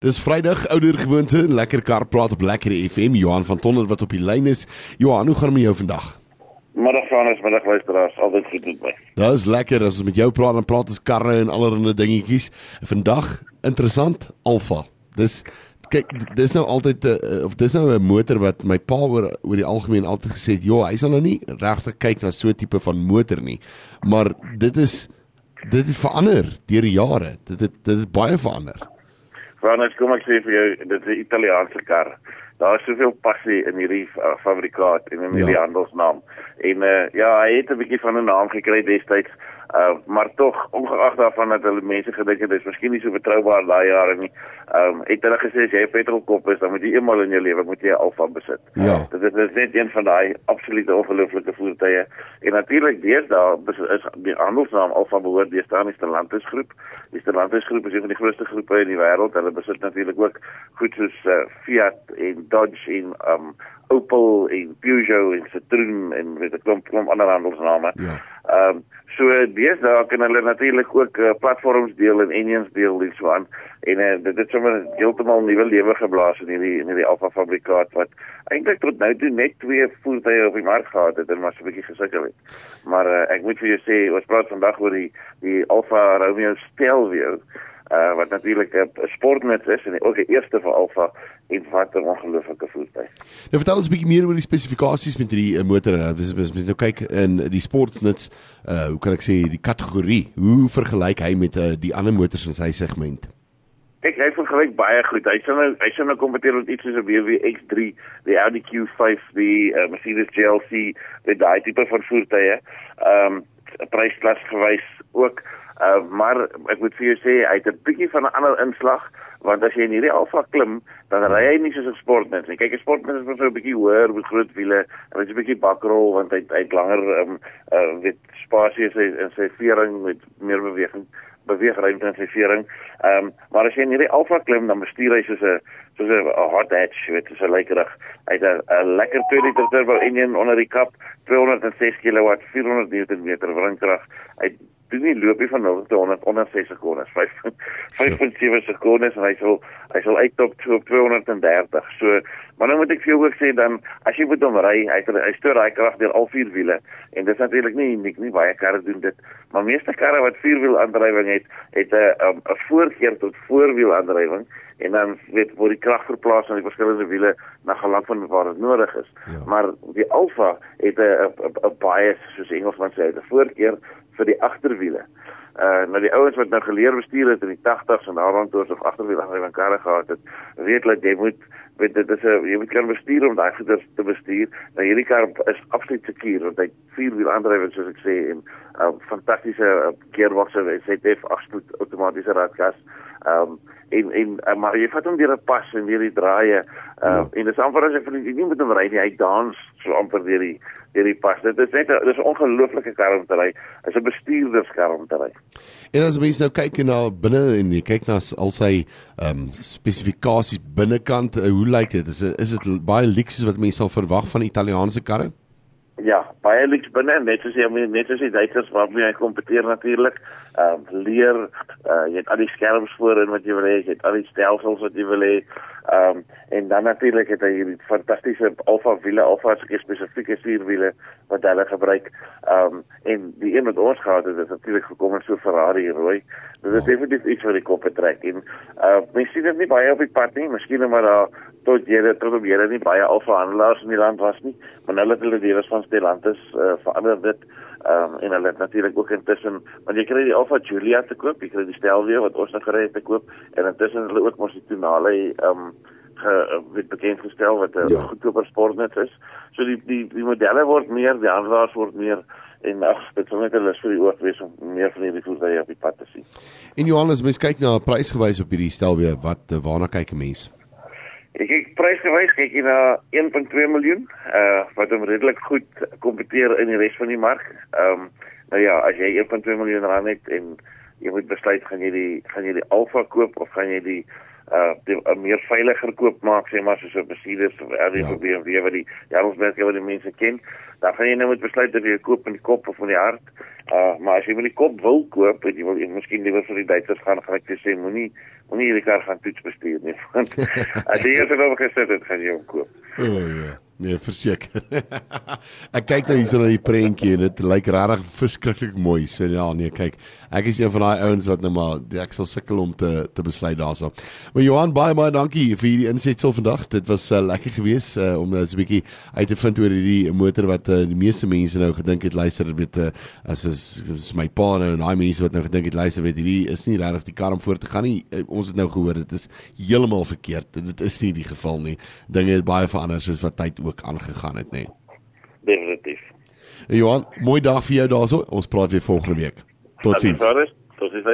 Dis Vrydag ouer gewoonte, lekker kar praat op lekker FM. Johan van Tonder wat op die lyn is. Johan, hoe gaan dit met jou vandag? Middag Franus, middag luisteraars, altyd goed met my. Dis lekker as ons met jou praat en praat ons karre en allerlei dingetjies. Vandag interessant Alfa. Dis kyk dis nou altyd uh, of dis nou 'n motor wat my pa oor oor die algemeen altyd gesê het, "Ja, hy sal nou nie regtig kyk na so 'n tipe van motor nie." Maar dit is dit het verander deur die jare. Dit het dit het baie verander. Wanneer kom ek sê vir jou dit is 'n Italiaanse kar. Daar is soveel passie in hierdie uh, fabrikaat en in hierdie ja. handelsnaam. En uh, ja, hy het 'n bietjie van 'n naam gekry destyds. Uh, maar tog ongeag daarvan dat hulle mense gedink het dit is miskien nie so betroubaar daai jare nie. Ehm um, het hulle gesê as jy 'n petrolkop is, dan moet jy eenmal in jou lewe moet jy 'n Alfa besit. Ja. Dit is, is net een van daai absolute ongelooflike voertuie. En natuurlik deesdae is die handelsnaam Alfa behoort deesdae aan die Stellantis groep. Die Stellantis groep is een van die grootste groepe in die wêreld. Hulle besit natuurlik ook goed soos uh, Fiat en Dodge en ehm um, Opel en Peugeot en Citroen en weet ek klomp klomp ander handelsname. Ja. Ehm um, so deesdae kan hulle natuurlik ook uh, platforms deel en engines deel en so aan en uh, dit het sommer heeltemal nuwe lewe geblaas in hierdie in hierdie Alfa fabrikaat wat eintlik tot nou toe net twee voertuie op die mark gehad het en maar so 'n bietjie gesukkel het. Maar uh, ek moet vir jou sê ons praat vandag oor die die Alfa Romeo Stelvio uh, wat natuurlik 'n uh, sportnet is en ook die eerste vir Alfa en wat 'n ongelooflike voertuig. Nou vertel ons 'n bietjie meer oor die spesifikasies met hierdie uh, motor. Ons uh, ons nou kyk in die sportnets, uh hoe kan ek sê die kategorie. Hoe vergelyk hy met uh, die ander motors in sy segment? Ek hy vergelyk baie goed. Hy sien nou hy sien nou kompeteer met iets soos 'n BMW X3, die Audi Q5, die uh, Mercedes GLC, met daai tipe van voertuie. Ehm um, prysklas gewys ook Uh, maar ek moet vir jou sê hy het 'n bietjie van 'n ander inslag want as jy in hierdie Alfa klim dan ry hy nie soos 'n sportmens nie. Kyk 'n sportmens is so 'n bietjie hoër met groot wiele en hy's 'n bietjie bakrol want hy hy het langer um uh weet spasie in sy in sy vering met meer beweging beweegruimte in sy vering. Ehm um, maar as jy in hierdie Alfa klim dan bestuur hy soos 'n soos 'n hot hatch, weet jy, so lekker. Hy het 'n lekker 2 liter turbo engine onder die kap, 206 kW, 400 Nm wringkrag. Hy doen nie loopie van 0 tot 100 onder 6 sekondes 5 5.7 sekondes en hy sal hy sal uit op 230 so maar nou moet ek vir jou ook sê dan as jy moet hom ry hy hy stoor daai krag deur al vier wiele en dit is natuurlik nie uniek nie baie karre doen dit maar meeste karre wat vierwiel aandrywing het het 'n 'n voorkeer tot voorwiel aandrywing en dan weet word die krag verplaas aan die verskillende wiele na gelang van waar dit nodig is. Ja. Maar die Alfa het 'n 'n baie soos Engelsman sê, 'n voorkeur vir die agterwiele. Uh nou die ouens wat nou geleer bestuur het in die 80s en daaraan toe of agterwiele aandrywing karre gehad het, weet dat jy moet weet dit is 'n jy moet kan bestuur om daai goeder te bestuur. Nou hierdie kar is absoluut seker want hy vierwiel aandrywing soos ek sê en 'n uh, fantastiese uh, gearbox en ZF agterspoed outomatiese radkas. Ehm um, en en uh, maar jy vat hom deur 'n pas en deur die draaie uh, ja. en dis amper as ek vir nie met hom ry nie hy dans so amper deur die deur die pas. Dit is net dis 'n ongelooflike kar om te ry is 'n bestuurderskar om te ry en as mens nou kyk na binne en jy kyk na al sy ehm um, spesifikasies binnekant uh, hoe lyk dit? Is is dit baie luukse wat mense sal verwag van Italiaanse karre? Ja, baie liks binne net soos jy net soos die Duitsers waarmee hy kompeteer natuurlik. Ehm uh, leer uh, jy het al die skerms voorin wat jy wil hê, jy het al die stelsels wat jy wil hê. Ehm um, en dan natuurlik het hy hierdie fantastiese Alfa wiele, Alfa spesifieke stuurwiele wat hulle gebruik. Ehm um, en die een wat ons gehad het, is natuurlik gekom in so Ferrari rooi. Dit is definitief iets wat die kop trek en uh mens sien dit nie baie op die pad nie, miskien maar daar tot dit tot op jy nie baie Alfa handelaars in die land was nie, maar nou het hulle die res van Stellantis uh, verander dit um, en hulle het natuurlik ook intussen want jy kry die Alfa Giulia te koop, die Stelvio wat ons nou gery het te koop en intussen hulle ook mos die Tonale um ge word bekend gestel wat 'n ja. goedkoper sportnet is. So die die die modelle word meer, die handelaars word meer en ag dit sou net 'n lus vir die oog wees om meer van hierdie voertuie op die pad te sien. En Johannes, mens kyk na prysgewys op hierdie Stelvio, wat waarna kyk 'n mens? Ek kyk prysgewys kyk jy na 1.2 miljoen, uh wat hom redelik goed kompeteer in die res van die mark. Ehm um, nou ja, as jy 1.2 miljoen rand het en jy moet besluit gaan jy die gaan jy die Alfa koop of gaan jy die uh 'n meer veiliger koop maak sê maar soos 'n Mercedes of 'n ja. BMW wat die jaarsmerke wat die mense ken, dan gaan jy nou moet besluit of jy koop met die kop of met die hart. Uh maar as jy met die kop wil koop, jy wil jy miskien liewer vir die Duitsers gaan, gaan ek sê moenie moenie hierdie kar gaan toets bestuur nie. Want as jy eers op gesit het, gaan jy hom koop. O oh, ja. Nee, verseker. ek kyk nou hierso na die prentjie en dit lyk regtig verskriklik mooi. So ja, nee, kyk. Ek is een van daai ouens wat nou maar ek sal sukkel om te te besluit daarso. Maar Johan, baie baie dankie vir hierdie insetsel vandag. Dit was uh, lekker geweest uh, om uh, so 'n bietjie uit te vind oor hierdie motor wat uh, die meeste mense nou gedink het luister weet uh, as is, is my pa nou en daai mense wat nou gedink het luister weet hierdie is nie regtig die kar om voor te gaan nie. Uh, ons het nou gehoor dit is heeltemal verkeerd. Dit is nie die geval nie. Dinge het baie verander soos wat tyd ook aangegaan het, nê. Nee. Definitief. Johan, mooi dag vir jou daarso. Ons praat weer volgende week. Totsiens. Totsiens. Totsiens.